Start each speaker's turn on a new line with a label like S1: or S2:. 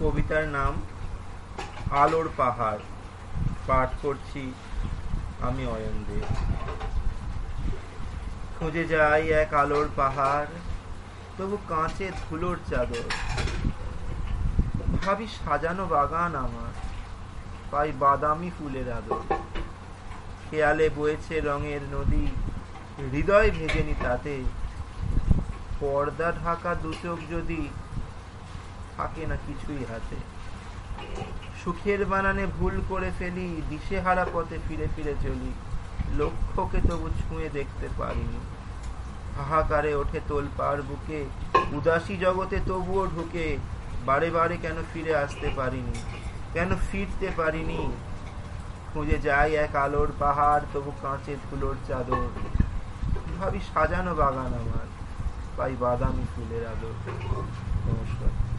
S1: কবিতার নাম, আলোর পাহাড় পাঠ করছি আমি অয়ন দেব খুঁজে যাই এক আলোর পাহাড়, তবু কাঁচে ধুলোর চাদর। ভাবি সাজানো বাগান আমার, পাই বাদামি ফুলের আদর। খেয়ালে বয়েছে রঙের নদী, হৃদয় ভেজেনি তাতে। পর্দা ঢাকা দুচোখ যদি থাকে না কিছুই হাতে। সুখের বানানে ভুল করে ফেলি, দিশেহারা পথে ফিরে ফিরে চলি। লক্ষ্যকে তবু ছুঁয়ে দেখতে পারিনি। হাহাকারে ওঠে তোলপাড় বুকে, উদাসী জগতে তবুও ঢুকে, বারে বারে কেন ফিরে আসতে পারিনি? কেন ফিরতে পারিনি? খুঁজে যাই এক আলোর পাহাড়, তবু কাঁচে ধুলোর চাদর। ভাবি সাজানো বাগান আমার, পাই বাদামি ফুলের আদর নমস্কার।